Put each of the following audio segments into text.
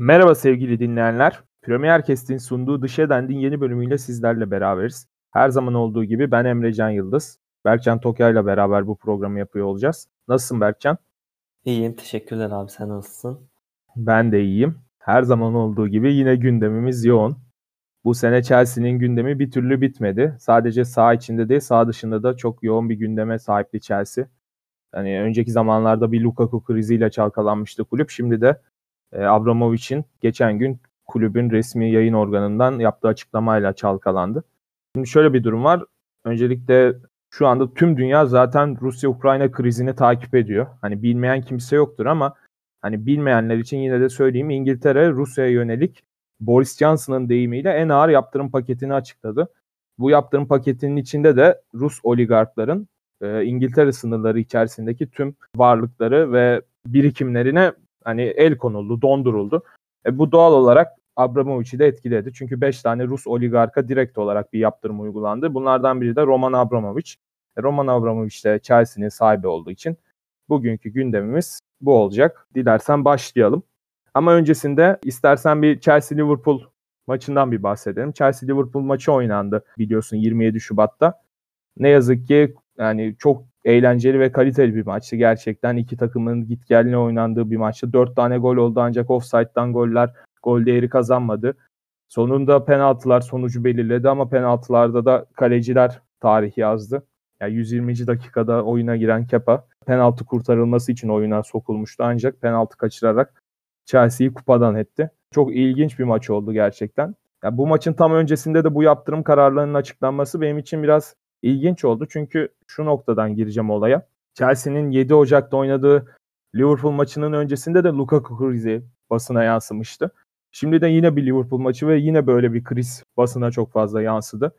Merhaba sevgili dinleyenler. Premier Kest'in sunduğu Dış Edend'in yeni bölümüyle sizlerle beraberiz. Her zaman olduğu gibi ben Emre Can Yıldız. Berkcan Tokya ile beraber bu programı yapıyor olacağız. Nasılsın Berkcan? İyiyim, teşekkürler abi. Sen nasılsın? Ben de iyiyim. Her zaman olduğu gibi yine gündemimiz yoğun. Bu sene Chelsea'nin gündemi bir türlü bitmedi. Sadece sağ içinde değil, sağ dışında da çok yoğun bir gündeme sahipti Chelsea. Yani önceki zamanlarda bir Lukaku kriziyle çalkalanmıştı kulüp. Şimdi de e, Abramovich'in geçen gün kulübün resmi yayın organından yaptığı açıklamayla çalkalandı. Şimdi şöyle bir durum var. Öncelikle şu anda tüm dünya zaten Rusya-Ukrayna krizini takip ediyor. Hani bilmeyen kimse yoktur ama hani bilmeyenler için yine de söyleyeyim İngiltere Rusya'ya yönelik Boris Johnson'ın deyimiyle en ağır yaptırım paketini açıkladı. Bu yaptırım paketinin içinde de Rus oligarkların e, İngiltere sınırları içerisindeki tüm varlıkları ve birikimlerine hani el konuldu, donduruldu. E, bu doğal olarak Abramovich'i de etkiledi. Çünkü 5 tane Rus oligarka direkt olarak bir yaptırım uygulandı. Bunlardan biri de Roman Abramovich. E, Roman Abramovich de Chelsea'nin sahibi olduğu için bugünkü gündemimiz bu olacak. Dilersen başlayalım. Ama öncesinde istersen bir Chelsea-Liverpool maçından bir bahsedelim. Chelsea-Liverpool maçı oynandı biliyorsun 27 Şubat'ta. Ne yazık ki yani çok eğlenceli ve kaliteli bir maçtı. Gerçekten iki takımın gitgelline oynandığı bir maçtı. Dört tane gol oldu ancak offside'dan goller gol değeri kazanmadı. Sonunda penaltılar sonucu belirledi ama penaltılarda da kaleciler tarih yazdı. Yani 120. dakikada oyuna giren Kepa penaltı kurtarılması için oyuna sokulmuştu ancak penaltı kaçırarak Chelsea'yi kupadan etti. Çok ilginç bir maç oldu gerçekten. Yani bu maçın tam öncesinde de bu yaptırım kararlarının açıklanması benim için biraz ilginç oldu. Çünkü şu noktadan gireceğim olaya. Chelsea'nin 7 Ocak'ta oynadığı Liverpool maçının öncesinde de Lukaku krizi basına yansımıştı. Şimdi de yine bir Liverpool maçı ve yine böyle bir kriz basına çok fazla yansıdı.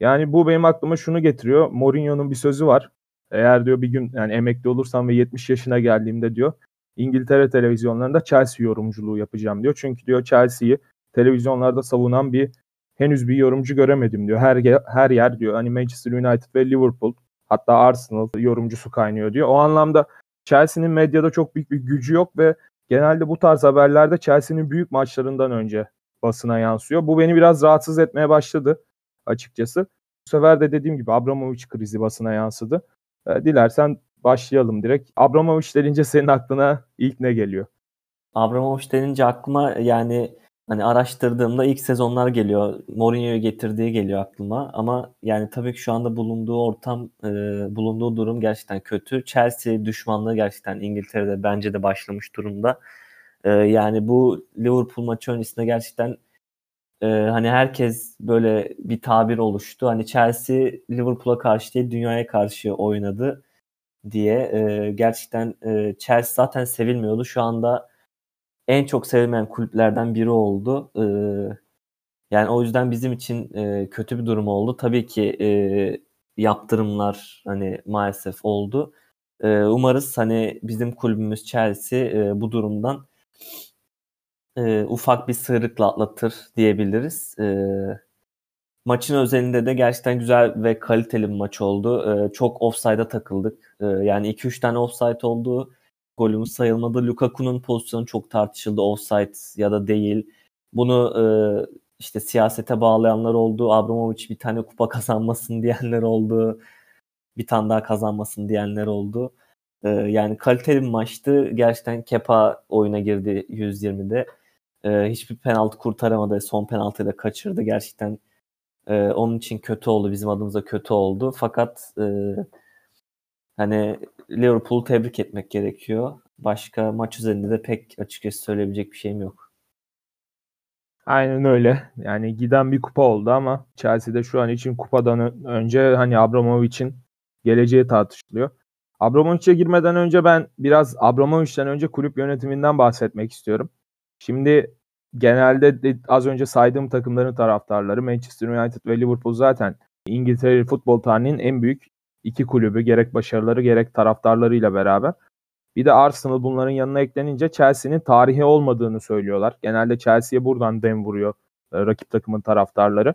Yani bu benim aklıma şunu getiriyor. Mourinho'nun bir sözü var. Eğer diyor bir gün yani emekli olursam ve 70 yaşına geldiğimde diyor İngiltere televizyonlarında Chelsea yorumculuğu yapacağım diyor. Çünkü diyor Chelsea'yi televizyonlarda savunan bir henüz bir yorumcu göremedim diyor. Her her yer diyor. Hani Manchester United ve Liverpool hatta Arsenal yorumcusu kaynıyor diyor. O anlamda Chelsea'nin medyada çok büyük bir gücü yok ve genelde bu tarz haberlerde Chelsea'nin büyük maçlarından önce basına yansıyor. Bu beni biraz rahatsız etmeye başladı açıkçası. Bu sefer de dediğim gibi Abramovich krizi basına yansıdı. E, dilersen başlayalım direkt. Abramovich denince senin aklına ilk ne geliyor? Abramovich denince aklıma yani hani araştırdığımda ilk sezonlar geliyor. Mourinho'yu getirdiği geliyor aklıma. Ama yani tabii ki şu anda bulunduğu ortam, e, bulunduğu durum gerçekten kötü. Chelsea düşmanlığı gerçekten İngiltere'de bence de başlamış durumda. E, yani bu Liverpool maçı öncesinde gerçekten e, hani herkes böyle bir tabir oluştu. Hani Chelsea Liverpool'a karşı değil dünyaya karşı oynadı diye. E, gerçekten e, Chelsea zaten sevilmiyordu. Şu anda en çok sevilmeyen kulüplerden biri oldu. E, yani o yüzden bizim için e, kötü bir durum oldu. Tabii ki e, yaptırımlar hani maalesef oldu. E, umarız hani bizim kulübümüz Chelsea bu durumdan ufak bir sıyrıkla atlatır diyebiliriz. Maçın özelinde de gerçekten güzel ve kaliteli bir maç oldu. Çok offside'a takıldık. Yani 2-3 tane offside oldu. Golümüz sayılmadı. Lukaku'nun pozisyonu çok tartışıldı. Offside ya da değil. Bunu e, işte siyasete bağlayanlar oldu. Abramovich bir tane kupa kazanmasın diyenler oldu. Bir tane daha kazanmasın diyenler oldu. E, yani kaliteli bir maçtı. Gerçekten Kepa oyuna girdi 120'de. E, hiçbir penaltı kurtaramadı. Son penaltıyı da kaçırdı. Gerçekten e, onun için kötü oldu. Bizim adımıza kötü oldu. Fakat e, hani Liverpool'u tebrik etmek gerekiyor. Başka maç üzerinde de pek açıkçası söyleyebilecek bir şeyim yok. Aynen öyle. Yani giden bir kupa oldu ama Chelsea'de şu an için kupadan önce hani Abramovich'in geleceği tartışılıyor. Abramovich'e girmeden önce ben biraz Abramovich'ten önce kulüp yönetiminden bahsetmek istiyorum. Şimdi genelde de az önce saydığım takımların taraftarları Manchester United ve Liverpool zaten İngiltere futbol tarihinin en büyük iki kulübü gerek başarıları gerek taraftarlarıyla beraber. Bir de Arsenal bunların yanına eklenince Chelsea'nin tarihi olmadığını söylüyorlar. Genelde Chelsea'ye buradan dem vuruyor e, rakip takımın taraftarları.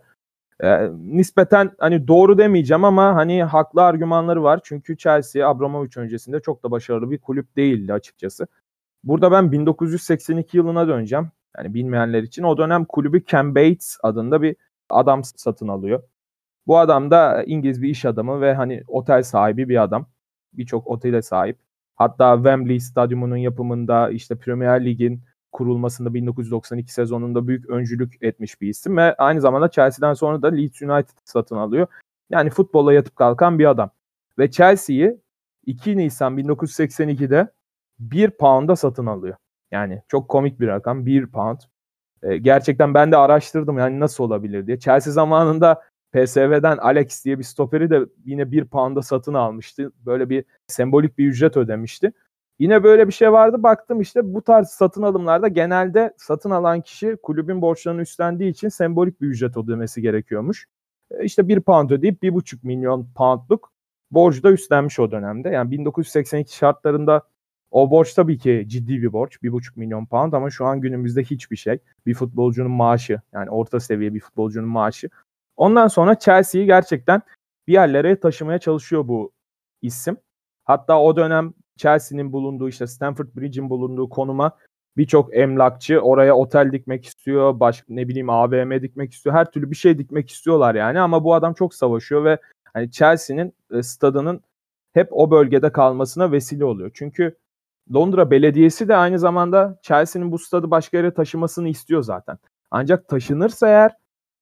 E, nispeten hani doğru demeyeceğim ama hani haklı argümanları var. Çünkü Chelsea Abramovich öncesinde çok da başarılı bir kulüp değildi açıkçası. Burada ben 1982 yılına döneceğim. Yani bilmeyenler için o dönem kulübü Ken Bates adında bir adam satın alıyor. Bu adam da İngiliz bir iş adamı ve hani otel sahibi bir adam. Birçok otele sahip. Hatta Wembley Stadyumu'nun yapımında işte Premier Lig'in kurulmasında 1992 sezonunda büyük öncülük etmiş bir isim ve aynı zamanda Chelsea'den sonra da Leeds United satın alıyor. Yani futbolla yatıp kalkan bir adam. Ve Chelsea'yi 2 Nisan 1982'de 1 pound'a satın alıyor. Yani çok komik bir rakam 1 pound. Ee, gerçekten ben de araştırdım yani nasıl olabilir diye. Chelsea zamanında PSV'den Alex diye bir stoperi de yine 1 pound'a satın almıştı. Böyle bir sembolik bir ücret ödemişti. Yine böyle bir şey vardı. Baktım işte bu tarz satın alımlarda genelde satın alan kişi kulübün borçlarını üstlendiği için sembolik bir ücret ödemesi gerekiyormuş. E, işte 1 pound ödeyip 1,5 milyon poundluk borcu da üstlenmiş o dönemde. Yani 1982 şartlarında o borç tabii ki ciddi bir borç. 1,5 milyon pound ama şu an günümüzde hiçbir şey. Bir futbolcunun maaşı yani orta seviye bir futbolcunun maaşı. Ondan sonra Chelsea'yi gerçekten bir yerlere taşımaya çalışıyor bu isim. Hatta o dönem Chelsea'nin bulunduğu işte Stamford Bridge'in bulunduğu konuma birçok emlakçı oraya otel dikmek istiyor, baş ne bileyim AVM dikmek istiyor. Her türlü bir şey dikmek istiyorlar yani ama bu adam çok savaşıyor ve hani Chelsea'nin e, stadının hep o bölgede kalmasına vesile oluyor. Çünkü Londra Belediyesi de aynı zamanda Chelsea'nin bu stadı başka yere taşımasını istiyor zaten. Ancak taşınırsa eğer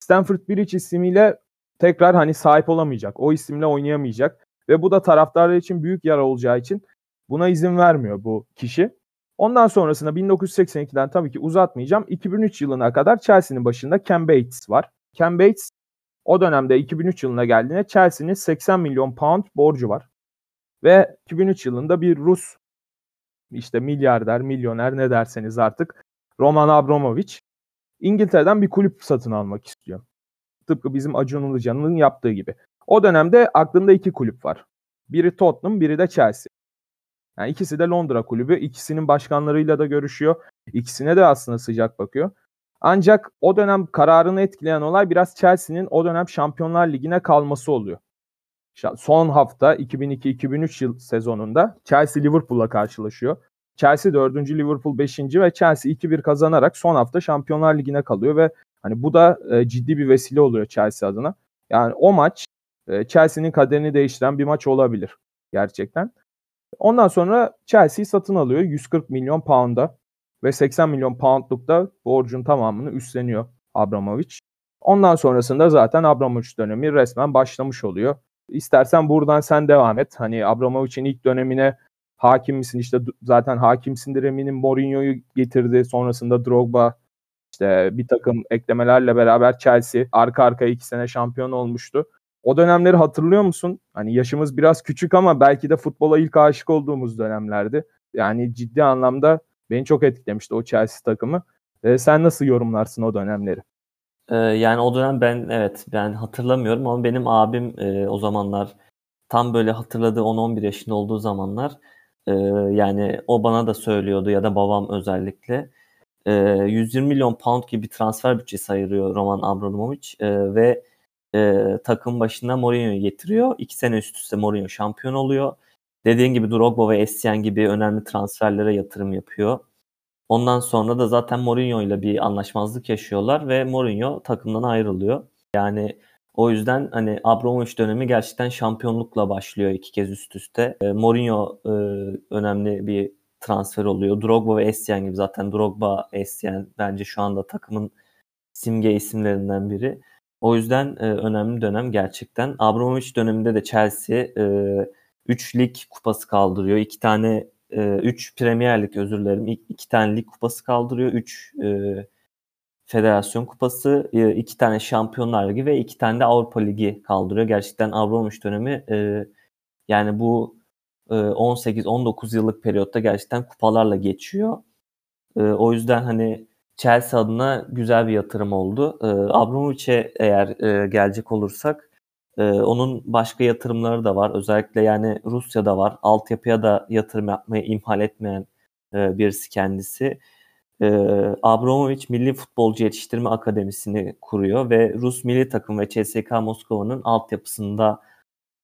Stamford Bridge ismiyle tekrar hani sahip olamayacak. O isimle oynayamayacak. Ve bu da taraftarlar için büyük yara olacağı için buna izin vermiyor bu kişi. Ondan sonrasında 1982'den tabii ki uzatmayacağım. 2003 yılına kadar Chelsea'nin başında Ken Bates var. Ken Bates o dönemde 2003 yılına geldiğinde Chelsea'nin 80 milyon pound borcu var. Ve 2003 yılında bir Rus işte milyarder, milyoner ne derseniz artık Roman Abramovich İngiltere'den bir kulüp satın almak istiyor. Tıpkı bizim Acun Ilıcan'ın yaptığı gibi. O dönemde aklında iki kulüp var. Biri Tottenham, biri de Chelsea. Yani ikisi de Londra kulübü. İkisinin başkanlarıyla da görüşüyor. İkisine de aslında sıcak bakıyor. Ancak o dönem kararını etkileyen olay biraz Chelsea'nin o dönem Şampiyonlar Ligi'ne kalması oluyor. Son hafta 2002-2003 yıl sezonunda Chelsea Liverpool'la karşılaşıyor. Chelsea 4. Liverpool 5. ve Chelsea 2-1 kazanarak son hafta Şampiyonlar Ligi'ne kalıyor ve hani bu da e, ciddi bir vesile oluyor Chelsea adına. Yani o maç e, Chelsea'nin kaderini değiştiren bir maç olabilir gerçekten. Ondan sonra Chelsea satın alıyor 140 milyon pound'a ve 80 milyon poundluk da borcun tamamını üstleniyor Abramovich. Ondan sonrasında zaten Abramovich dönemi resmen başlamış oluyor. İstersen buradan sen devam et. Hani Abramovich'in ilk dönemine hakim misin? İşte zaten hakimsindir eminim. Mourinho'yu getirdi. Sonrasında Drogba işte bir takım eklemelerle beraber Chelsea arka arkaya iki sene şampiyon olmuştu. O dönemleri hatırlıyor musun? Hani yaşımız biraz küçük ama belki de futbola ilk aşık olduğumuz dönemlerdi. Yani ciddi anlamda beni çok etkilemişti o Chelsea takımı. E, sen nasıl yorumlarsın o dönemleri? Ee, yani o dönem ben evet ben hatırlamıyorum ama benim abim e, o zamanlar tam böyle hatırladığı 10-11 yaşında olduğu zamanlar e, yani o bana da söylüyordu ya da babam özellikle e, 120 milyon pound gibi transfer bütçesi ayırıyor Roman Abramovich e, ve e, takım başına Mourinho'yu getiriyor. İki sene üst üste Mourinho şampiyon oluyor. Dediğin gibi Drogba ve Essien gibi önemli transferlere yatırım yapıyor. Ondan sonra da zaten Mourinho ile bir anlaşmazlık yaşıyorlar ve Mourinho takımdan ayrılıyor. Yani o yüzden hani Abramovich dönemi gerçekten şampiyonlukla başlıyor iki kez üst üste. E, Mourinho e, önemli bir transfer oluyor. Drogba ve Essien gibi zaten Drogba, Essien bence şu anda takımın simge isimlerinden biri. O yüzden e, önemli dönem gerçekten. Abramovich döneminde de Chelsea 3 e, lig kupası kaldırıyor. 2 tane 3 e, Premier Lig özür dilerim. 2 tane lig kupası kaldırıyor. 3 e, Federasyon Kupası, 2 e, tane Şampiyonlar Ligi ve 2 tane de Avrupa Ligi kaldırıyor. Gerçekten Abramovich dönemi e, yani bu e, 18-19 yıllık periyotta gerçekten kupalarla geçiyor. E, o yüzden hani Chelsea adına güzel bir yatırım oldu. E, Abramovich'e eğer e, gelecek olursak e, onun başka yatırımları da var. Özellikle yani Rusya'da var. Altyapıya da yatırım yapmayı imhal etmeyen e, birisi kendisi. E, Abramovich Milli Futbolcu Yetiştirme Akademisi'ni kuruyor ve Rus milli takım ve CSK Moskova'nın altyapısında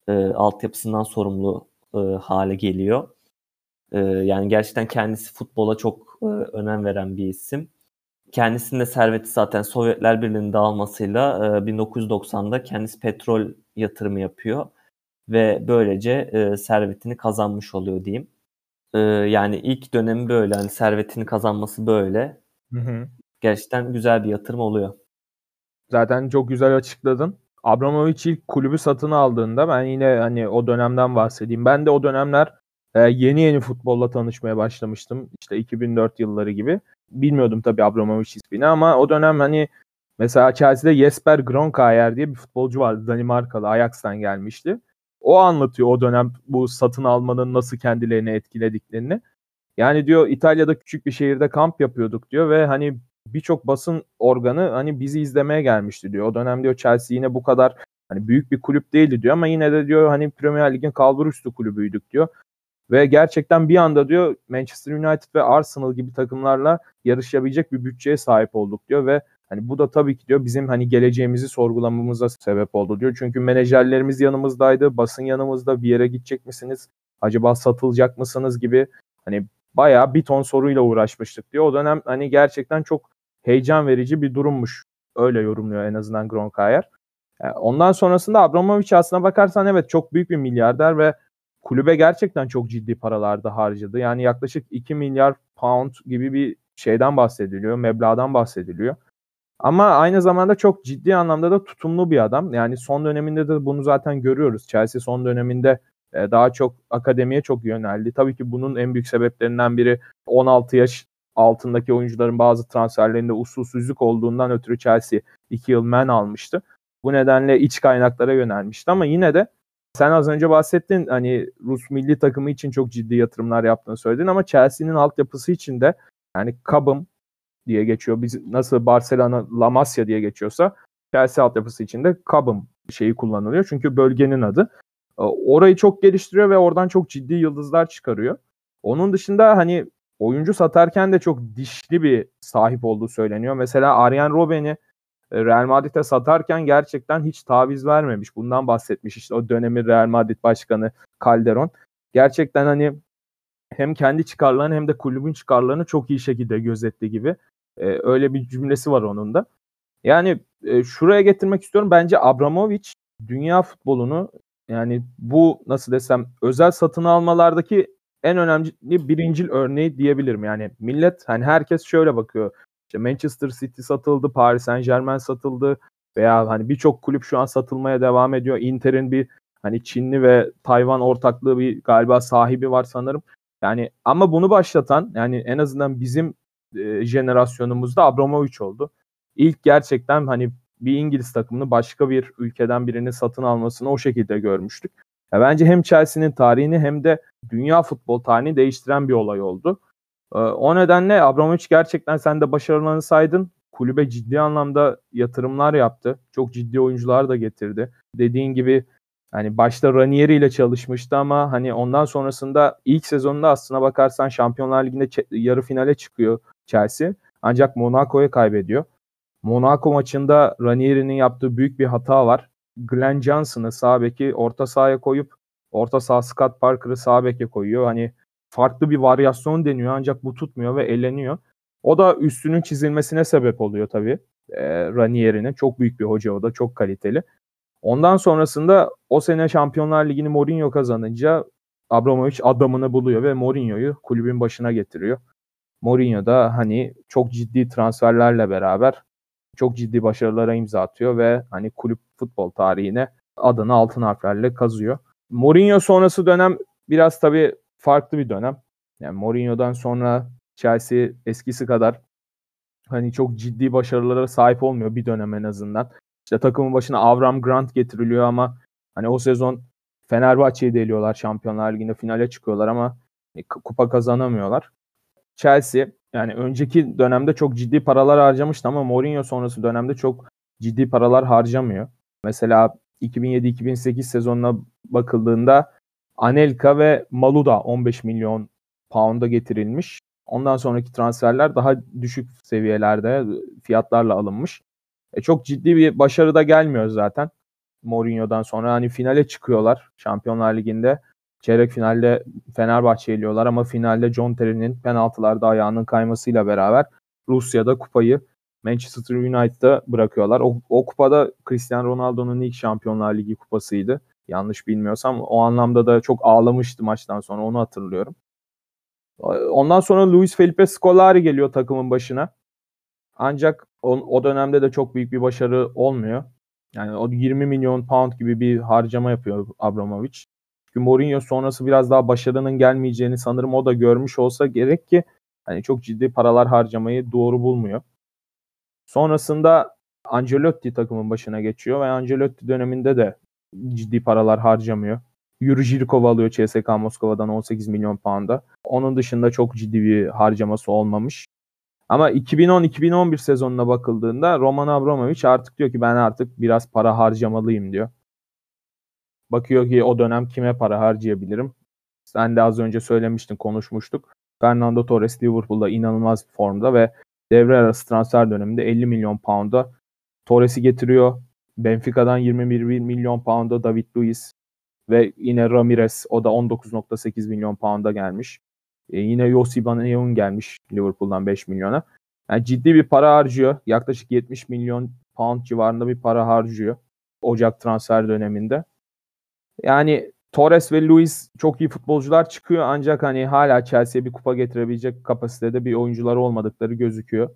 e, altyapısından sorumlu e, hale geliyor. E, yani gerçekten kendisi futbola çok e, önem veren bir isim kendisinin de serveti zaten Sovyetler Birliği'nin dağılmasıyla 1990'da kendisi petrol yatırımı yapıyor ve böylece servetini kazanmış oluyor diyeyim. Yani ilk dönemi böyle. Hani servetini kazanması böyle. Hı hı. Gerçekten güzel bir yatırım oluyor. Zaten çok güzel açıkladın. Abramovich ilk kulübü satın aldığında ben yine hani o dönemden bahsedeyim. Ben de o dönemler e, yeni yeni futbolla tanışmaya başlamıştım. İşte 2004 yılları gibi. Bilmiyordum tabii Abramovich ismini ama o dönem hani mesela Chelsea'de Jesper Grønkjær diye bir futbolcu vardı. Danimarkalı Ajax'tan gelmişti. O anlatıyor o dönem bu satın almanın nasıl kendilerini etkilediklerini. Yani diyor İtalya'da küçük bir şehirde kamp yapıyorduk diyor ve hani birçok basın organı hani bizi izlemeye gelmişti diyor. O dönem diyor Chelsea yine bu kadar hani büyük bir kulüp değildi diyor ama yine de diyor hani Premier Lig'in kalburüstü kulübüydük diyor. Ve gerçekten bir anda diyor Manchester United ve Arsenal gibi takımlarla yarışabilecek bir bütçeye sahip olduk diyor ve hani bu da tabii ki diyor bizim hani geleceğimizi sorgulamamıza sebep oldu diyor. Çünkü menajerlerimiz yanımızdaydı, basın yanımızda bir yere gidecek misiniz? Acaba satılacak mısınız gibi hani bayağı bir ton soruyla uğraşmıştık diyor. O dönem hani gerçekten çok heyecan verici bir durummuş. Öyle yorumluyor en azından Gronkayer. Yani ondan sonrasında Abramovich aslına bakarsan evet çok büyük bir milyarder ve kulübe gerçekten çok ciddi paralarda harcadı. Yani yaklaşık 2 milyar pound gibi bir şeyden bahsediliyor, meblağdan bahsediliyor. Ama aynı zamanda çok ciddi anlamda da tutumlu bir adam. Yani son döneminde de bunu zaten görüyoruz. Chelsea son döneminde e, daha çok akademiye çok yöneldi. Tabii ki bunun en büyük sebeplerinden biri 16 yaş altındaki oyuncuların bazı transferlerinde usulsüzlük olduğundan ötürü Chelsea 2 yıl men almıştı. Bu nedenle iç kaynaklara yönelmişti ama yine de sen az önce bahsettin hani Rus milli takımı için çok ciddi yatırımlar yaptığını söyledin ama Chelsea'nin altyapısı için de yani Kabım diye geçiyor. Biz nasıl Barcelona La Masia diye geçiyorsa Chelsea altyapısı için de Kabım şeyi kullanılıyor. Çünkü bölgenin adı. Orayı çok geliştiriyor ve oradan çok ciddi yıldızlar çıkarıyor. Onun dışında hani oyuncu satarken de çok dişli bir sahip olduğu söyleniyor. Mesela Arjen Robben'i e, Real Madrid'e satarken gerçekten hiç taviz vermemiş. Bundan bahsetmiş işte o dönemin Real Madrid başkanı Calderon. Gerçekten hani hem kendi çıkarlarını hem de kulübün çıkarlarını çok iyi şekilde gözetti gibi. Ee, öyle bir cümlesi var onun da. Yani e, şuraya getirmek istiyorum. Bence Abramovich dünya futbolunu yani bu nasıl desem özel satın almalardaki en önemli birincil örneği diyebilirim. Yani millet hani herkes şöyle bakıyor. İşte Manchester City satıldı, Paris Saint Germain satıldı veya hani birçok kulüp şu an satılmaya devam ediyor. Inter'in bir hani Çinli ve Tayvan ortaklığı bir galiba sahibi var sanırım. Yani ama bunu başlatan yani en azından bizim e, jenerasyonumuzda Abramovich oldu. İlk gerçekten hani bir İngiliz takımını başka bir ülkeden birini satın almasını o şekilde görmüştük. Ya bence hem Chelsea'nin tarihini hem de dünya futbol tarihini değiştiren bir olay oldu. Ee, o nedenle Abramovich gerçekten sen de başarılarını saydın. Kulübe ciddi anlamda yatırımlar yaptı. Çok ciddi oyuncular da getirdi. Dediğin gibi hani başta Ranieri ile çalışmıştı ama hani ondan sonrasında ilk sezonunda aslına bakarsan Şampiyonlar Ligi'nde yarı finale çıkıyor Chelsea. Ancak Monaco'ya kaybediyor. Monaco maçında Ranieri'nin yaptığı büyük bir hata var. Glenn Johnson'ı sağ beki orta sahaya koyup orta saha Scott Parker'ı sağ beke koyuyor. Hani farklı bir varyasyon deniyor ancak bu tutmuyor ve eleniyor. O da üstünün çizilmesine sebep oluyor tabii. E, Ranieri'nin. Çok büyük bir hoca o da. Çok kaliteli. Ondan sonrasında o sene Şampiyonlar Ligi'ni Mourinho kazanınca Abramovich adamını buluyor ve Mourinho'yu kulübün başına getiriyor. Mourinho da hani çok ciddi transferlerle beraber çok ciddi başarılara imza atıyor ve hani kulüp futbol tarihine adını altın harflerle kazıyor. Mourinho sonrası dönem biraz tabii farklı bir dönem. Yani Mourinho'dan sonra Chelsea eskisi kadar hani çok ciddi başarılara sahip olmuyor bir dönem en azından. İşte takımın başına Avram Grant getiriliyor ama hani o sezon Fenerbahçe'yi deliyorlar Şampiyonlar Ligi'nde finale çıkıyorlar ama kupa kazanamıyorlar. Chelsea yani önceki dönemde çok ciddi paralar harcamıştı ama Mourinho sonrası dönemde çok ciddi paralar harcamıyor. Mesela 2007-2008 sezonuna bakıldığında Anelka ve Maluda 15 milyon pound'a getirilmiş. Ondan sonraki transferler daha düşük seviyelerde fiyatlarla alınmış. E çok ciddi bir başarı da gelmiyor zaten. Mourinho'dan sonra hani finale çıkıyorlar Şampiyonlar Ligi'nde. Çeyrek finalde Fenerbahçe eliyorlar ama finalde John Terry'nin penaltılarda ayağının kaymasıyla beraber Rusya'da kupayı Manchester United'a bırakıyorlar. O, o kupada Cristiano Ronaldo'nun ilk Şampiyonlar Ligi kupasıydı. Yanlış bilmiyorsam. O anlamda da çok ağlamıştı maçtan sonra onu hatırlıyorum. Ondan sonra Luis Felipe Scolari geliyor takımın başına. Ancak o, o dönemde de çok büyük bir başarı olmuyor. Yani o 20 milyon pound gibi bir harcama yapıyor Abramovich. Çünkü Mourinho sonrası biraz daha başarının gelmeyeceğini sanırım o da görmüş olsa gerek ki hani çok ciddi paralar harcamayı doğru bulmuyor. Sonrasında Ancelotti takımın başına geçiyor ve Ancelotti döneminde de ciddi paralar harcamıyor. Yuri Jirkov alıyor CSK Moskova'dan 18 milyon pound'a. Onun dışında çok ciddi bir harcaması olmamış. Ama 2010-2011 sezonuna bakıldığında Roman Abramovich artık diyor ki ben artık biraz para harcamalıyım diyor. Bakıyor ki o dönem kime para harcayabilirim. Sen de az önce söylemiştin, konuşmuştuk. Fernando Torres Liverpool'da inanılmaz formda ve devre arası transfer döneminde 50 milyon pound'a Torres'i getiriyor. Benfica'dan 21 milyon pound'a David Luiz ve yine Ramirez o da 19.8 milyon pound'a gelmiş. E, yine Yossi Banayon gelmiş Liverpool'dan 5 milyona. Yani ciddi bir para harcıyor. Yaklaşık 70 milyon pound civarında bir para harcıyor. Ocak transfer döneminde. Yani Torres ve Luis çok iyi futbolcular çıkıyor ancak hani hala Chelsea'ye bir kupa getirebilecek kapasitede bir oyuncular olmadıkları gözüküyor.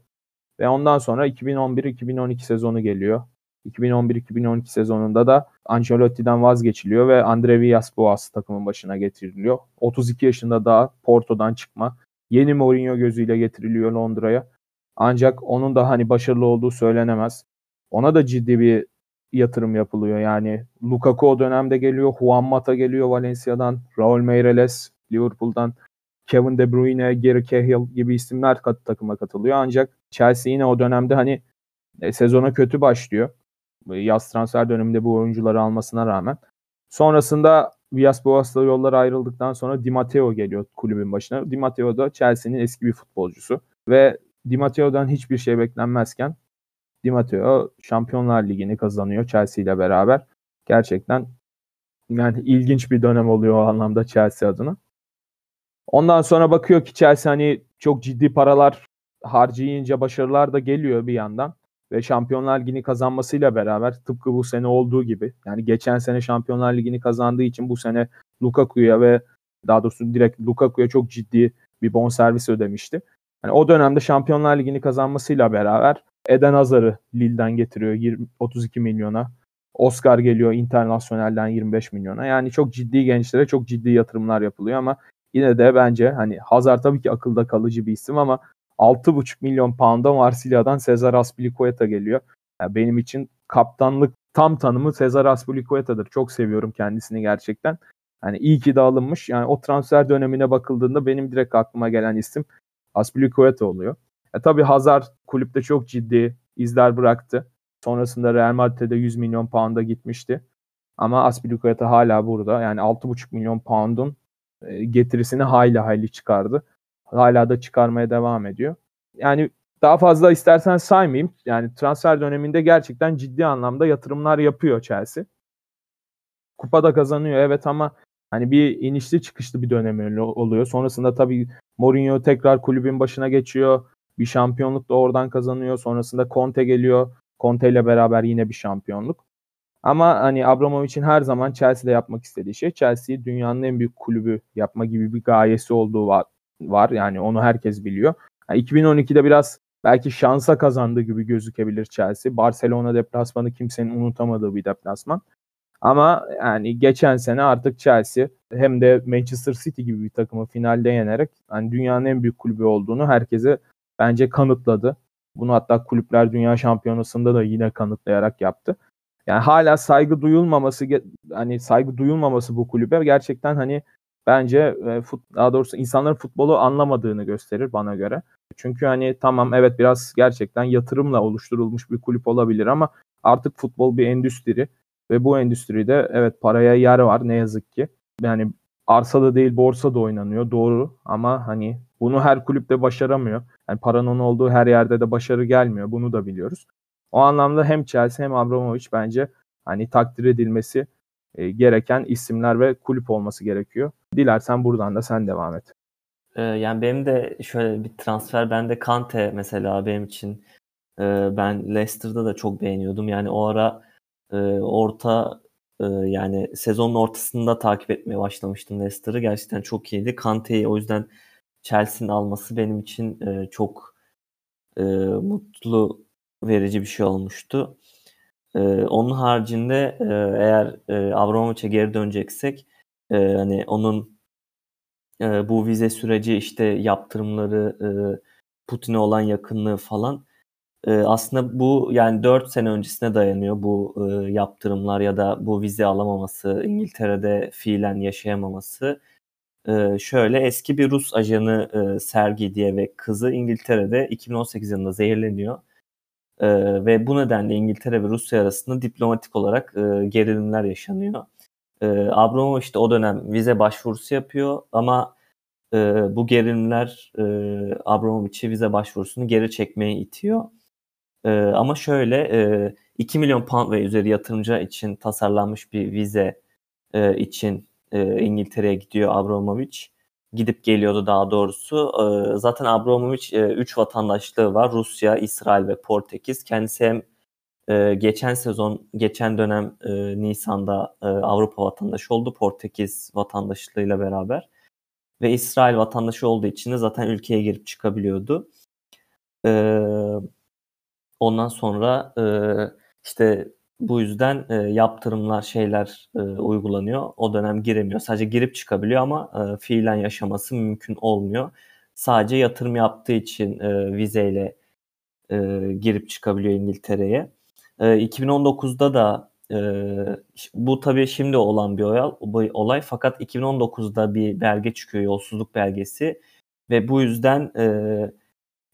Ve ondan sonra 2011-2012 sezonu geliyor. 2011-2012 sezonunda da Ancelotti'den vazgeçiliyor ve Andre Villas-Boas takımın başına getiriliyor. 32 yaşında daha Porto'dan çıkma. Yeni Mourinho gözüyle getiriliyor Londra'ya. Ancak onun da hani başarılı olduğu söylenemez. Ona da ciddi bir yatırım yapılıyor. Yani Lukaku o dönemde geliyor, Juan Mata geliyor Valencia'dan, Raul Meireles Liverpool'dan, Kevin De Bruyne, Gary Cahill gibi isimler kat, takıma katılıyor. Ancak Chelsea yine o dönemde hani e, sezona kötü başlıyor. Yaz transfer döneminde bu oyuncuları almasına rağmen. Sonrasında Villas Boas'la yollar ayrıldıktan sonra Di Matteo geliyor kulübün başına. Di Matteo da Chelsea'nin eski bir futbolcusu. Ve Di Matteo'dan hiçbir şey beklenmezken Di Matteo Şampiyonlar Ligi'ni kazanıyor Chelsea ile beraber. Gerçekten yani ilginç bir dönem oluyor o anlamda Chelsea adına. Ondan sonra bakıyor ki Chelsea hani çok ciddi paralar harcayınca başarılar da geliyor bir yandan. Ve Şampiyonlar Ligi'ni kazanmasıyla beraber tıpkı bu sene olduğu gibi yani geçen sene Şampiyonlar Ligi'ni kazandığı için bu sene Lukaku'ya ve daha doğrusu direkt Lukaku'ya çok ciddi bir bonservis ödemişti. Yani o dönemde Şampiyonlar Ligi'ni kazanmasıyla beraber Eden Hazar'ı Lille'den getiriyor 20, 32 milyona. Oscar geliyor internasyonelden 25 milyona. Yani çok ciddi gençlere çok ciddi yatırımlar yapılıyor ama yine de bence hani Hazar tabii ki akılda kalıcı bir isim ama 6,5 milyon pound'a Marsilya'dan Cesar Azpilicueta geliyor. Yani benim için kaptanlık tam tanımı Cesar Azpilicueta'dır. Çok seviyorum kendisini gerçekten. Yani iyi ki de alınmış. Yani o transfer dönemine bakıldığında benim direkt aklıma gelen isim Azpilicueta oluyor. E, tabii Hazard kulüpte çok ciddi izler bıraktı. Sonrasında Real Madrid'e 100 milyon pound'a gitmişti. Ama Azpilicueta hala burada. Yani 6,5 milyon pound'un e, getirisini hayli hayli çıkardı. Hala da çıkarmaya devam ediyor. Yani daha fazla istersen saymayayım. Yani transfer döneminde gerçekten ciddi anlamda yatırımlar yapıyor Chelsea. Kupada kazanıyor evet ama hani bir inişli çıkışlı bir dönem oluyor. Sonrasında tabii Mourinho tekrar kulübün başına geçiyor. Bir şampiyonluk da oradan kazanıyor. Sonrasında Conte geliyor. Conte ile beraber yine bir şampiyonluk. Ama hani Abramovich'in her zaman Chelsea'de yapmak istediği şey Chelsea'yi dünyanın en büyük kulübü yapma gibi bir gayesi olduğu var. var. Yani onu herkes biliyor. Yani 2012'de biraz belki şansa kazandığı gibi gözükebilir Chelsea. Barcelona deplasmanı kimsenin unutamadığı bir deplasman. Ama yani geçen sene artık Chelsea hem de Manchester City gibi bir takımı finalde yenerek hani dünyanın en büyük kulübü olduğunu herkese bence kanıtladı. Bunu hatta Kulüpler Dünya Şampiyonası'nda da yine kanıtlayarak yaptı. Yani hala saygı duyulmaması hani saygı duyulmaması bu kulübe gerçekten hani bence e, daha doğrusu insanların futbolu anlamadığını gösterir bana göre. Çünkü hani tamam evet biraz gerçekten yatırımla oluşturulmuş bir kulüp olabilir ama artık futbol bir endüstri ve bu endüstride evet paraya yer var ne yazık ki. Yani arsada değil borsada oynanıyor doğru ama hani bunu her kulüpte başaramıyor. Yani paranın olduğu her yerde de başarı gelmiyor. Bunu da biliyoruz. O anlamda hem Chelsea hem Abramovich bence hani takdir edilmesi e, gereken isimler ve kulüp olması gerekiyor. Dilersen buradan da sen devam et. Eee, yani benim de şöyle bir transfer bende Kante mesela benim için. Eee, ben Leicester'da da çok beğeniyordum. Yani o ara, eee, orta, eee, yani sezonun ortasında takip etmeye başlamıştım Leicester'ı. Gerçekten çok iyiydi. Kante'yi o yüzden Chelsea'nin alması benim için, eee, çok, eee, mutlu verici bir şey olmuştu. Eee, onun haricinde, eee, eğer, eee, Abramovich'e geri döneceksek, eee, hani onun, eee, bu vize süreci, işte yaptırımları, eee, Putin'e olan yakınlığı falan, eee, aslında bu yani 4 sene öncesine dayanıyor bu, eee, yaptırımlar ya da bu vize alamaması, İngiltere'de fiilen yaşayamaması. Eee, şöyle eski bir Rus ajanı, eee, Sergey diye ve kızı İngiltere'de 2018 yılında zehirleniyor. Eee, ve bu nedenle İngiltere ve Rusya arasında diplomatik olarak, eee, gerilimler yaşanıyor. Eee, Abramovich de o dönem vize başvurusu yapıyor ama, eee, bu gerilimler, eee, Abramovich'i vize başvurusunu geri çekmeye itiyor. Eee, ama şöyle, eee, £2.000.000 ve üzeri yatırımcı için tasarlanmış bir vize, eee, için, eee, İngiltere'ye gidiyor Abramovich. Gidip geliyordu daha doğrusu. Eee, zaten Abramovich, eee, 3 vatandaşlığı var. Rusya, İsrail ve Portekiz. Kendisi hem, eee, geçen sezon, geçen dönem, eee, nisan'da, eee, Avrupa vatandaşı oldu Portekiz vatandaşlığıyla beraber ve İsrail vatandaşı olduğu için de zaten ülkeye girip çıkabiliyordu. Eee, ondan sonra, eee, işte bu yüzden, eee, yaptırımlar, şeyler, eee, uygulanıyor. O dönem giremiyor. Sadece girip çıkabiliyor ama, eee, fiilen yaşaması mümkün olmuyor. Sadece yatırım yaptığı için, eee, vizeyle, eee, girip çıkabiliyor İngiltere'ye. Eee, 2019'da da, ş bu tabii şimdi olan bir olay bir olay fakat 2019'da bir belge çıkıyor, yolsuzluk belgesi ve bu yüzden, eee,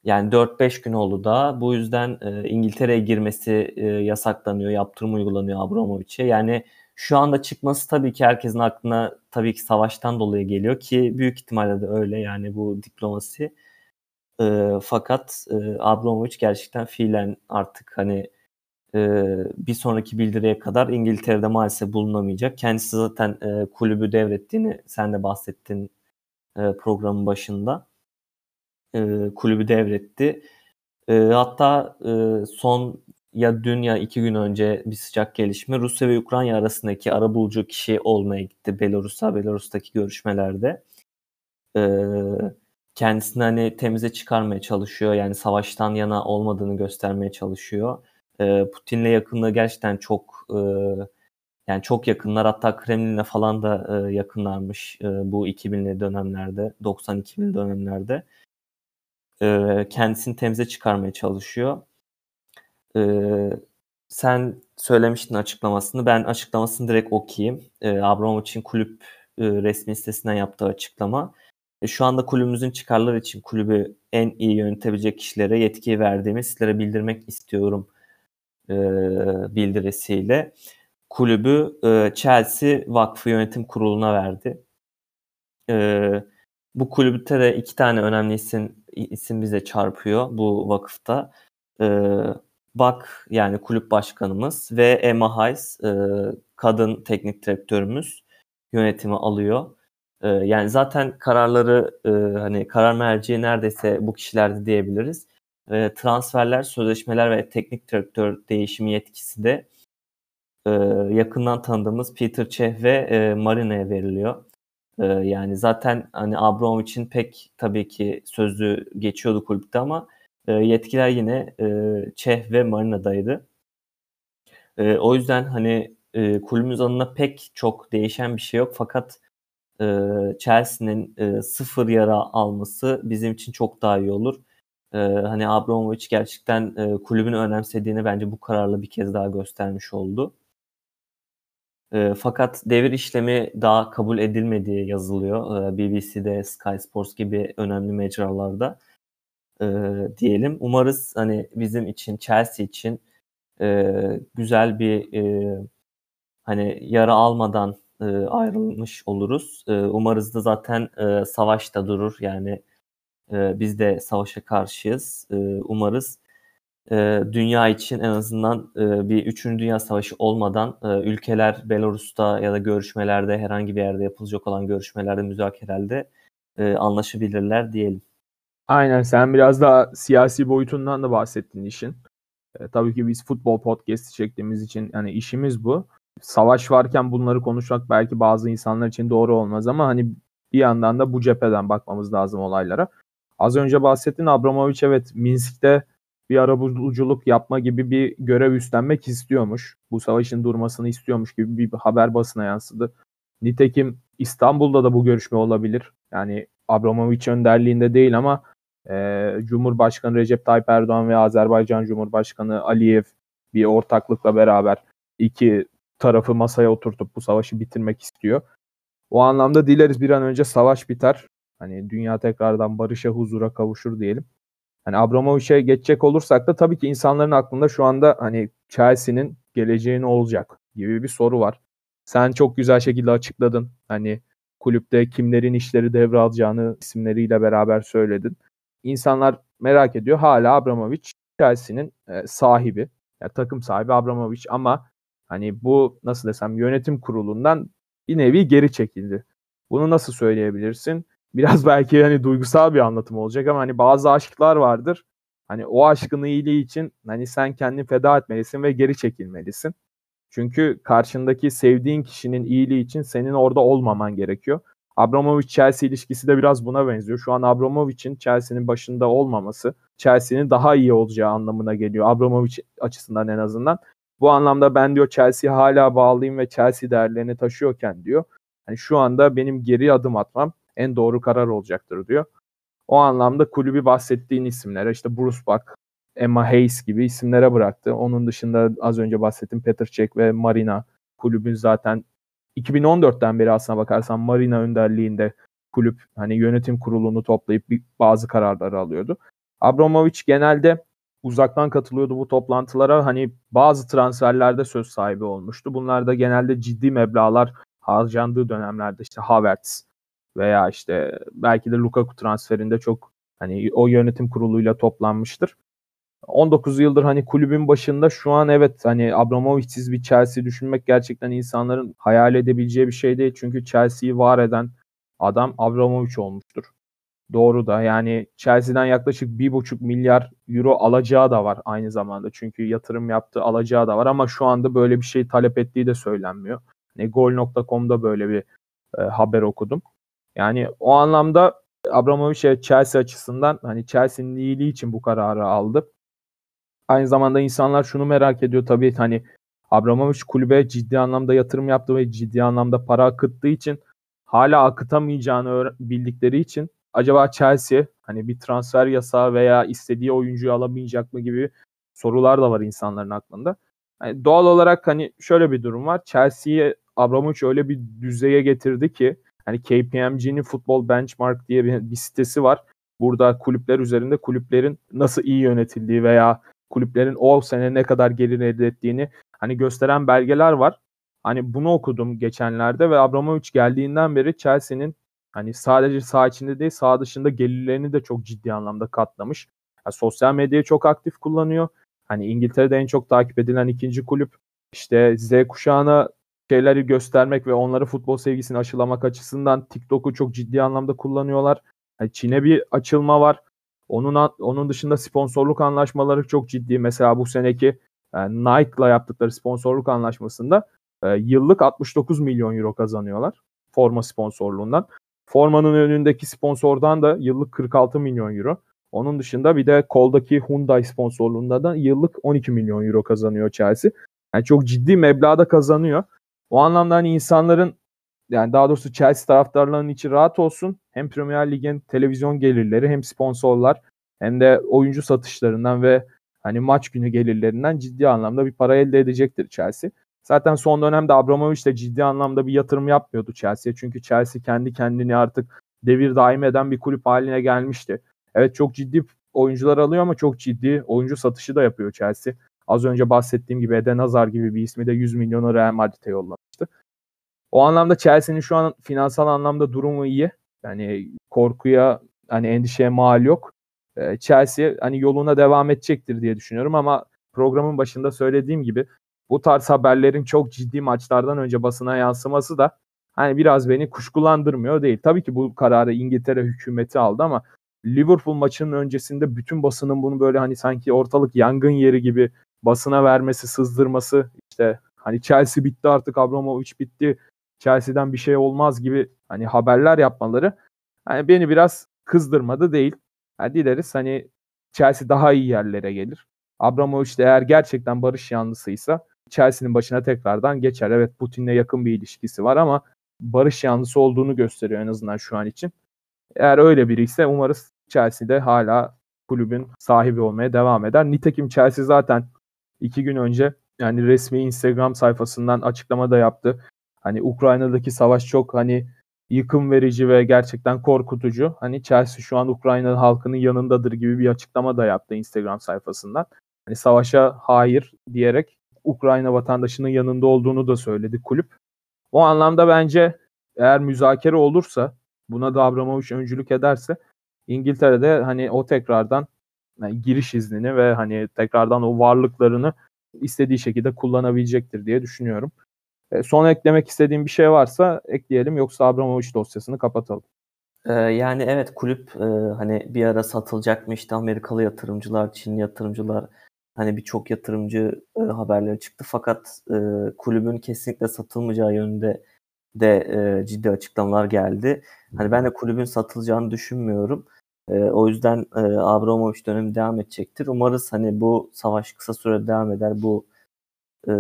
yani 4-5 gün oldu daha. Bu yüzden, eee, İngiltere'ye girmesi, eee, yasaklanıyor, yaptırım uygulanıyor Abramovich'e. Yani şu anda çıkması tabii ki herkesin aklına tabii ki savaştan dolayı geliyor ki büyük ihtimalle de öyle yani bu diplomasi. Eee, fakat, eee, Abramovich gerçekten fiilen artık hani, eee, bir sonraki bildiriye kadar İngiltere'de maalesef bulunamayacak. Kendisi zaten, eee, kulübü devrettiğini sen de bahsettin, eee, programın başında. Eee, kulübü devretti. Eee, hatta, eee, son ya dün ya 2 gün önce bir sıcak gelişme Rusya ve Ukrayna arasındaki arabulucu kişi olmaya gitti Belarus'a, Belarus'taki görüşmelerde. Eee, kendisini hani temize çıkarmaya çalışıyor. Yani savaştan yana olmadığını göstermeye çalışıyor. Eee, Putin'le yakınlığı gerçekten çok, eee, yani çok yakınlar. Hatta Kremlin'le falan da, eee, yakınlarmış, eee, bu 2000'li dönemlerde, 90-2000'li dönemlerde. Eee, kendisini temize çıkarmaya çalışıyor. Eee, sen söylemiştin açıklamasını. Ben açıklamasını direkt okuyayım. Eee, Abramovich'in kulüp, eee, resmi sitesinden yaptığı açıklama. E, şu anda kulübümüzün çıkarları için kulübü en iyi yönetebilecek kişilere yetki verdiğimi sizlere bildirmek istiyorum, eee, bildirisiyle kulübü, eee, Chelsea Vakfı Yönetim Kurulu'na verdi. Eee, bu kulüpte de 2 tane önemli isim isim bize çarpıyor bu vakıfta. Eee, Bak yani kulüp başkanımız ve Emma Hayes, eee, kadın teknik direktörümüz yönetimi alıyor. Eee, yani zaten kararları, eee, hani karar merci neredeyse bu kişilerdi diyebiliriz. Eee, transferler, sözleşmeler ve teknik direktör değişimi yetkisi de, eee, yakından tanıdığımız Peter Cech ve, eee, Marine'ye veriliyor. Eee, yani zaten hani Abramovich'in pek tabii ki sözü geçiyordu kulüpte ama, eee, yetkiler yine, eee, Cech ve Marina'daydı. Eee, o yüzden hani, eee, kulübümüz adına pek çok değişen bir şey yok fakat, eee, Chelsea'nin, eee, 0 yara alması bizim için çok daha iyi olur. Eee, hani Abramovich gerçekten, eee, kulübünü önemsediğini bence bu kararla bir kez daha göstermiş oldu. Eee, fakat devir işlemi daha kabul edilmediği yazılıyor, eee, BBC'de, Sky Sports gibi önemli mecralarda, eee, diyelim. Umarız hani bizim için, Chelsea için, eee, güzel bir, eee, hani yara almadan, eee, ayrılmış oluruz. Eee, umarız da zaten, eee, savaş da durur. Yani, eee, biz de savaşa karşıyız. Eee, umarız, eee, dünya için en azından, eee, bir 3. Dünya Savaşı olmadan, eee, ülkeler Belarus'ta ya da görüşmelerde herhangi bir yerde yapılacak olan görüşmelerde, müzakerelerde e, anlaşabilirler diyelim. Aynen sen biraz daha siyasi boyutundan da bahsettin işin. E, tabii ki biz futbol podcast çektiğimiz için yani işimiz bu. Savaş varken bunları konuşmak belki bazı insanlar için doğru olmaz ama hani bir yandan da bu cepheden bakmamız lazım olaylara. Az önce bahsettin Abramovich evet Minsk'te bir arabuluculuk yapma gibi bir görev üstlenmek istiyormuş. Bu savaşın durmasını istiyormuş gibi bir haber basına yansıdı. Nitekim İstanbul'da da bu görüşme olabilir. Yani Abramovich önderliğinde değil ama e, Cumhurbaşkanı Recep Tayyip Erdoğan ve Azerbaycan Cumhurbaşkanı Aliyev bir ortaklıkla beraber iki tarafı masaya oturtup bu savaşı bitirmek istiyor. O anlamda dileriz bir an önce savaş biter. Hani dünya tekrardan barışa, huzura kavuşur diyelim. Hani Abramovich'e geçecek olursak da tabii ki insanların aklında şu anda hani Chelsea'nin geleceği ne olacak gibi bir soru var. Sen çok güzel şekilde açıkladın. Hani kulüpte kimlerin işleri devralacağını isimleriyle beraber söyledin. İnsanlar merak ediyor. Hala Abramovich Chelsea'nin e, sahibi. Yani takım sahibi Abramovich ama hani bu nasıl desem yönetim kurulundan bir nevi geri çekildi. Bunu nasıl söyleyebilirsin? Biraz belki hani duygusal bir anlatım olacak ama hani bazı aşklar vardır. Hani o aşkın iyiliği için hani sen kendini feda etmelisin ve geri çekilmelisin. Çünkü karşındaki sevdiğin kişinin iyiliği için senin orada olmaman gerekiyor. Abramovich-Chelsea ilişkisi de biraz buna benziyor. Şu an Abramovich'in Chelsea'nin başında olmaması Chelsea'nin daha iyi olacağı anlamına geliyor. Abramovich açısından en azından. Bu anlamda ben diyor Chelsea'ye hala bağlıyım ve Chelsea değerlerini taşıyorken diyor. Hani şu anda benim geri adım atmam en doğru karar olacaktır diyor. O anlamda kulübü bahsettiğin isimlere işte Bruce Buck, Emma Hayes gibi isimlere bıraktı. Onun dışında az önce bahsettiğim Petr Cech ve Marina kulübün zaten 2014'ten beri aslına bakarsan Marina önderliğinde kulüp hani yönetim kurulunu toplayıp bazı kararları alıyordu. Abramovich genelde uzaktan katılıyordu bu toplantılara. Hani bazı transferlerde söz sahibi olmuştu. Bunlar da genelde ciddi meblalar harcandığı dönemlerde işte Havertz veya işte belki de Lukaku transferinde çok hani o yönetim kuruluyla toplanmıştır. 19 yıldır hani kulübün başında şu an evet hani Abramovich'siz bir Chelsea düşünmek gerçekten insanların hayal edebileceği bir şey değil. Çünkü Chelsea'yi var eden adam Abramovich olmuştur. Doğru da yani Chelsea'den yaklaşık 1,5 milyar euro alacağı da var aynı zamanda. Çünkü yatırım yaptığı alacağı da var ama şu anda böyle bir şey talep ettiği de söylenmiyor. Hani Gol.com'da böyle bir e, haber okudum. Yani o anlamda Abramovich Chelsea açısından hani Chelsea'nin iyiliği için bu kararı aldı. Aynı zamanda insanlar şunu merak ediyor tabii hani Abramovich kulübe ciddi anlamda yatırım yaptı ve ciddi anlamda para akıttığı için hala akıtamayacağını bildikleri için acaba Chelsea hani bir transfer yasağı veya istediği oyuncuyu alamayacak mı gibi sorular da var insanların aklında. Yani doğal olarak hani şöyle bir durum var. Chelsea'yi Abramovich öyle bir düzeye getirdi ki hani KPMG'nin Football Benchmark diye bir, bir sitesi var. Burada kulüpler üzerinde kulüplerin nasıl iyi yönetildiği veya kulüplerin o sene ne kadar gelir elde ettiğini hani gösteren belgeler var. Hani bunu okudum geçenlerde ve Abramovich geldiğinden beri Chelsea'nin hani sadece sağ içinde değil sağ dışında gelirlerini de çok ciddi anlamda katlamış. Yani sosyal medyayı çok aktif kullanıyor. Hani İngiltere'de en çok takip edilen ikinci kulüp. İşte Z kuşağına şeyleri göstermek ve onları futbol sevgisini aşılamak açısından TikTok'u çok ciddi anlamda kullanıyorlar. Yani Çin'e bir açılma var. Onun onun dışında sponsorluk anlaşmaları çok ciddi. Mesela bu seneki e, Nike'la yaptıkları sponsorluk anlaşmasında e, yıllık 69 milyon euro kazanıyorlar forma sponsorluğundan. Formanın önündeki sponsordan da yıllık 46 milyon euro. Onun dışında bir de koldaki Hyundai sponsorluğunda da yıllık 12 milyon euro kazanıyor Chelsea. Yani çok ciddi meblağda kazanıyor. O anlamda hani insanların yani daha doğrusu Chelsea taraftarlarının içi rahat olsun. Hem Premier Lig'in televizyon gelirleri hem sponsorlar hem de oyuncu satışlarından ve hani maç günü gelirlerinden ciddi anlamda bir para elde edecektir Chelsea. Zaten son dönemde Abramovich de ciddi anlamda bir yatırım yapmıyordu Chelsea'ye. Çünkü Chelsea kendi kendini artık devir daim eden bir kulüp haline gelmişti. Evet çok ciddi oyuncular alıyor ama çok ciddi oyuncu satışı da yapıyor Chelsea. Az önce bahsettiğim gibi Eden Hazard gibi bir ismi de 100 milyonu Real Madrid'e yollamıştı. O anlamda Chelsea'nin şu an finansal anlamda durumu iyi. Yani korkuya hani endişeye mal yok. Ee, Chelsea hani yoluna devam edecektir diye düşünüyorum ama programın başında söylediğim gibi bu tarz haberlerin çok ciddi maçlardan önce basına yansıması da hani biraz beni kuşkulandırmıyor değil. Tabii ki bu kararı İngiltere hükümeti aldı ama Liverpool maçının öncesinde bütün basının bunu böyle hani sanki ortalık yangın yeri gibi basına vermesi, sızdırması işte hani Chelsea bitti artık Abramovich bitti. Chelsea'den bir şey olmaz gibi hani haberler yapmaları hani beni biraz kızdırmadı değil. Yani dileriz hani Chelsea daha iyi yerlere gelir. Abramovich de eğer gerçekten barış yanlısıysa Chelsea'nin başına tekrardan geçer. Evet Putin'le yakın bir ilişkisi var ama barış yanlısı olduğunu gösteriyor en azından şu an için. Eğer öyle biri ise umarız Chelsea'de hala kulübün sahibi olmaya devam eder. Nitekim Chelsea zaten iki gün önce yani resmi Instagram sayfasından açıklama da yaptı. Hani Ukrayna'daki savaş çok hani yıkım verici ve gerçekten korkutucu. Hani Chelsea şu an Ukrayna halkının yanındadır gibi bir açıklama da yaptı Instagram sayfasından. Hani savaşa hayır diyerek Ukrayna vatandaşının yanında olduğunu da söyledi kulüp. O anlamda bence eğer müzakere olursa buna Abramovich öncülük ederse İngiltere'de hani o tekrardan yani giriş iznini ve hani tekrardan o varlıklarını istediği şekilde kullanabilecektir diye düşünüyorum. E, son eklemek istediğim bir şey varsa ekleyelim yoksa Abramovich dosyasını kapatalım. Ee, yani evet kulüp e, hani bir ara satılacakmış işte Amerikalı yatırımcılar, Çinli yatırımcılar hani birçok yatırımcı e, haberleri çıktı fakat e, kulübün kesinlikle satılmayacağı yönünde de e, ciddi açıklamalar geldi. Hani ben de kulübün satılacağını düşünmüyorum. E, o yüzden e, Abramovich dönemi devam edecektir. Umarız hani bu savaş kısa süre devam eder. Bu e,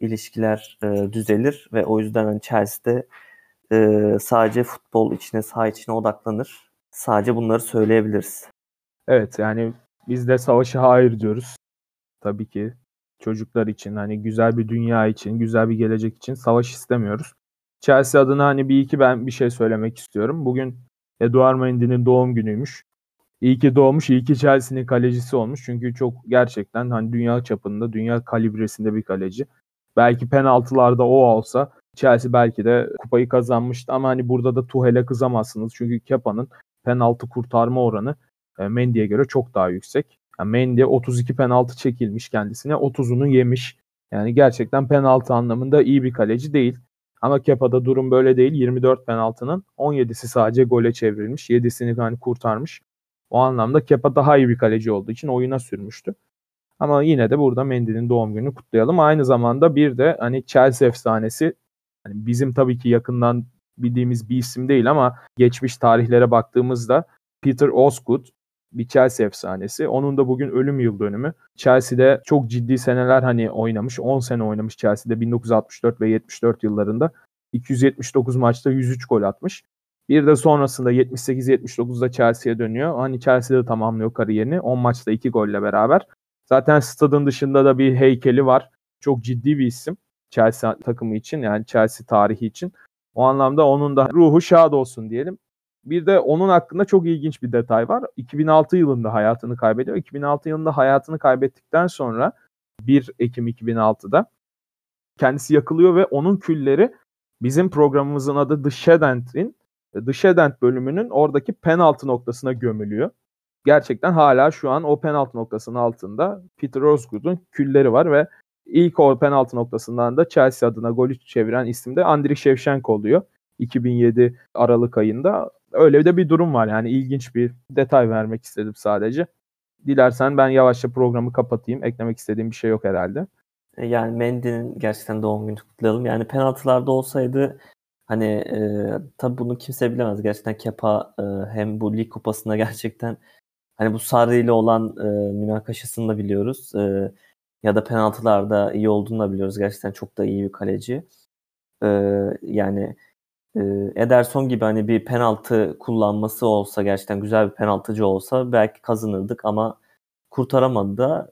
ilişkiler e, düzelir ve o yüzden hani Chelsea'de e, sadece futbol içine, saha içine odaklanır. Sadece bunları söyleyebiliriz. Evet yani biz de savaşı hayır diyoruz. Tabii ki çocuklar için hani güzel bir dünya için, güzel bir gelecek için savaş istemiyoruz. Chelsea adına hani bir iki ben bir şey söylemek istiyorum. Bugün Eduard Mendy'nin doğum günüymüş. İyi ki doğmuş, iyi ki Chelsea'nin kalecisi olmuş. Çünkü çok gerçekten hani dünya çapında, dünya kalibresinde bir kaleci. Belki penaltılarda o olsa Chelsea belki de kupayı kazanmıştı ama hani burada da Tuhel'e kızamazsınız. Çünkü Kepa'nın penaltı kurtarma oranı e, Mendy'ye göre çok daha yüksek. Yani Mendy 32 penaltı çekilmiş kendisine, 30'unu yemiş. Yani gerçekten penaltı anlamında iyi bir kaleci değil. Ama Kepa'da durum böyle değil. 24 penaltının 17'si sadece gole çevrilmiş. 7'sini hani kurtarmış. O anlamda Kepa daha iyi bir kaleci olduğu için oyuna sürmüştü. Ama yine de burada Mendy'nin doğum gününü kutlayalım. Aynı zamanda bir de hani Chelsea efsanesi hani bizim tabii ki yakından bildiğimiz bir isim değil ama geçmiş tarihlere baktığımızda Peter Osgood bir Chelsea efsanesi. Onun da bugün ölüm yıl dönümü. Chelsea'de çok ciddi seneler hani oynamış. 10 sene oynamış Chelsea'de 1964 ve 74 yıllarında. 279 maçta 103 gol atmış. Bir de sonrasında 78-79'da Chelsea'ye dönüyor. Hani Chelsea'de tamamlıyor kariyerini. 10 maçta 2 golle beraber. Zaten stadın dışında da bir heykeli var. Çok ciddi bir isim Chelsea takımı için yani Chelsea tarihi için. O anlamda onun da ruhu şad olsun diyelim. Bir de onun hakkında çok ilginç bir detay var. 2006 yılında hayatını kaybediyor. 2006 yılında hayatını kaybettikten sonra 1 Ekim 2006'da kendisi yakılıyor ve onun külleri bizim programımızın adı The Shedent'in The Shedent bölümünün oradaki penaltı noktasına gömülüyor. Gerçekten hala şu an o penaltı noktasının altında Peter Osgood'un külleri var ve ilk o penaltı noktasından da Chelsea adına golü çeviren isim de Andriy Shevchenko oluyor. 2007 Aralık ayında öyle de bir durum var. Yani ilginç bir detay vermek istedim sadece. Dilersen ben yavaşça programı kapatayım. Eklemek istediğim bir şey yok herhalde. E, yani Mendy'nin gerçekten doğum günü kutlayalım. Yani penaltılarda olsaydı hani e, tabii bunu kimse bilemez. Gerçekten Kepa e, hem bu lig kupasında gerçekten hani bu Sarri ile olan e, münakaşasını da biliyoruz. E, ya da penaltılarda iyi olduğunu da biliyoruz. Gerçekten çok da iyi bir kaleci. E, yani Ederson gibi hani bir penaltı kullanması olsa gerçekten güzel bir penaltıcı olsa belki kazanırdık ama kurtaramadı da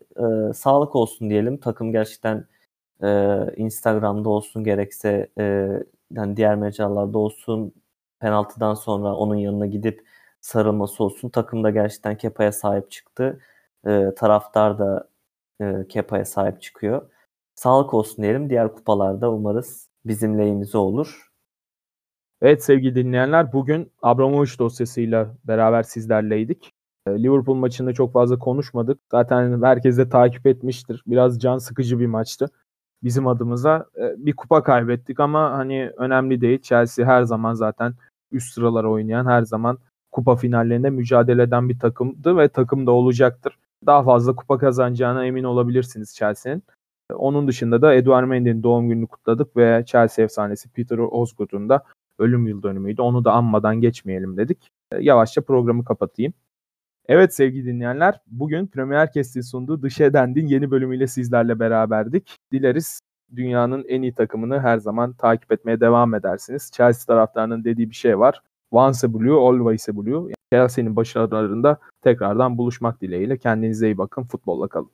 e, sağlık olsun diyelim. Takım gerçekten e, Instagram'da olsun gerekse e, yani diğer mecralarda olsun penaltıdan sonra onun yanına gidip sarılması olsun. Takım da gerçekten Kepa'ya sahip çıktı. E, taraftar da e, Kepa'ya sahip çıkıyor. Sağlık olsun diyelim. Diğer kupalarda umarız bizim lehimize olur. Evet sevgili dinleyenler bugün Abramovich dosyasıyla beraber sizlerleydik. Ee, Liverpool maçında çok fazla konuşmadık. Zaten herkes de takip etmiştir. Biraz can sıkıcı bir maçtı. bizim adımıza. E, bir kupa kaybettik ama hani önemli değil. Chelsea her zaman zaten üst sıralara oynayan, her zaman kupa finallerinde mücadele eden bir takımdı ve takım da olacaktır. Daha fazla kupa kazanacağına emin olabilirsiniz Chelsea'nin. Onun dışında da Eduard Mendy'nin doğum gününü kutladık ve Chelsea efsanesi Peter Osgood'un da ölüm yıl dönümüydü. Onu da anmadan geçmeyelim dedik. Yavaşça programı kapatayım. Evet sevgili dinleyenler, bugün Premier Kest'in sunduğu Dış Edend'in yeni bölümüyle sizlerle beraberdik. Dileriz dünyanın en iyi takımını her zaman takip etmeye devam edersiniz. Chelsea taraftarının dediği bir şey var. Once a blue, always a blue. Chelsea'nin başarılarında tekrardan buluşmak dileğiyle. Kendinize iyi bakın, futbolla kalın.